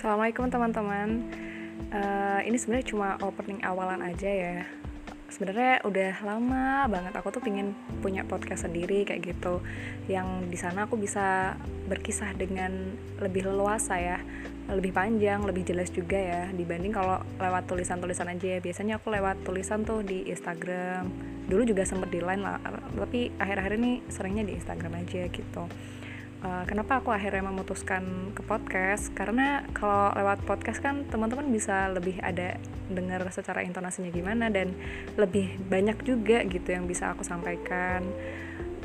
Assalamualaikum teman-teman. Uh, ini sebenarnya cuma opening awalan aja ya. Sebenarnya udah lama banget aku tuh pingin punya podcast sendiri kayak gitu, yang di sana aku bisa berkisah dengan lebih leluasa ya, lebih panjang, lebih jelas juga ya dibanding kalau lewat tulisan-tulisan aja ya. Biasanya aku lewat tulisan tuh di Instagram. Dulu juga sempet di line lah, tapi akhir-akhir ini seringnya di Instagram aja gitu uh, kenapa aku akhirnya memutuskan ke podcast? Karena kalau lewat podcast kan teman-teman bisa lebih ada dengar secara intonasinya gimana dan lebih banyak juga gitu yang bisa aku sampaikan.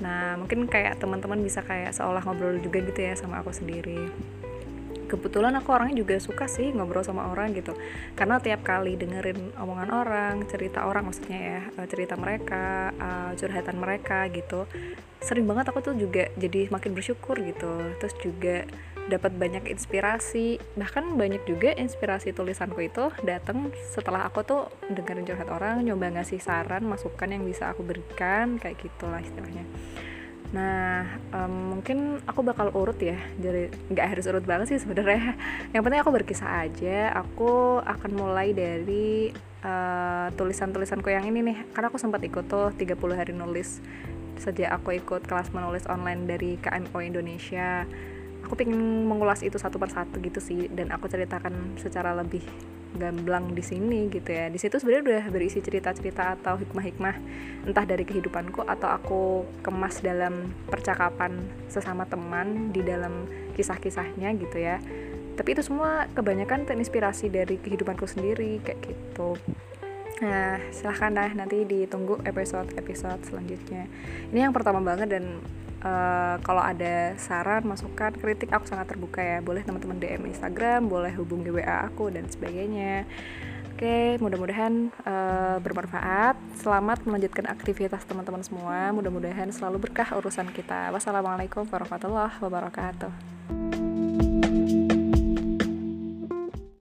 Nah mungkin kayak teman-teman bisa kayak seolah ngobrol juga gitu ya sama aku sendiri. Kebetulan aku orangnya juga suka sih ngobrol sama orang gitu. Karena tiap kali dengerin omongan orang cerita orang maksudnya ya eh, cerita mereka uh, curhatan mereka gitu sering banget aku tuh juga jadi makin bersyukur gitu terus juga dapat banyak inspirasi bahkan banyak juga inspirasi tulisanku itu datang setelah aku tuh dengerin curhat orang nyoba ngasih saran masukan yang bisa aku berikan kayak gitulah istilahnya Nah, um, mungkin aku bakal urut ya. Jadi nggak harus urut banget sih sebenarnya. Yang penting aku berkisah aja. Aku akan mulai dari uh, tulisan-tulisanku yang ini nih. Karena aku sempat ikut tuh 30 hari nulis sejak aku ikut kelas menulis online dari KMO Indonesia. Aku pengen mengulas itu satu persatu gitu sih dan aku ceritakan secara lebih gamblang di sini gitu ya di situ sebenarnya udah berisi cerita-cerita atau hikmah-hikmah entah dari kehidupanku atau aku kemas dalam percakapan sesama teman di dalam kisah-kisahnya gitu ya tapi itu semua kebanyakan terinspirasi dari kehidupanku sendiri kayak gitu Nah, silahkan dah nanti ditunggu episode-episode selanjutnya. Ini yang pertama banget dan uh, kalau ada saran, masukan, kritik aku sangat terbuka ya. Boleh teman-teman DM Instagram, boleh hubungi WA aku dan sebagainya. Oke, mudah-mudahan uh, bermanfaat. Selamat melanjutkan aktivitas teman-teman semua. Mudah-mudahan selalu berkah urusan kita. Wassalamualaikum warahmatullahi wabarakatuh.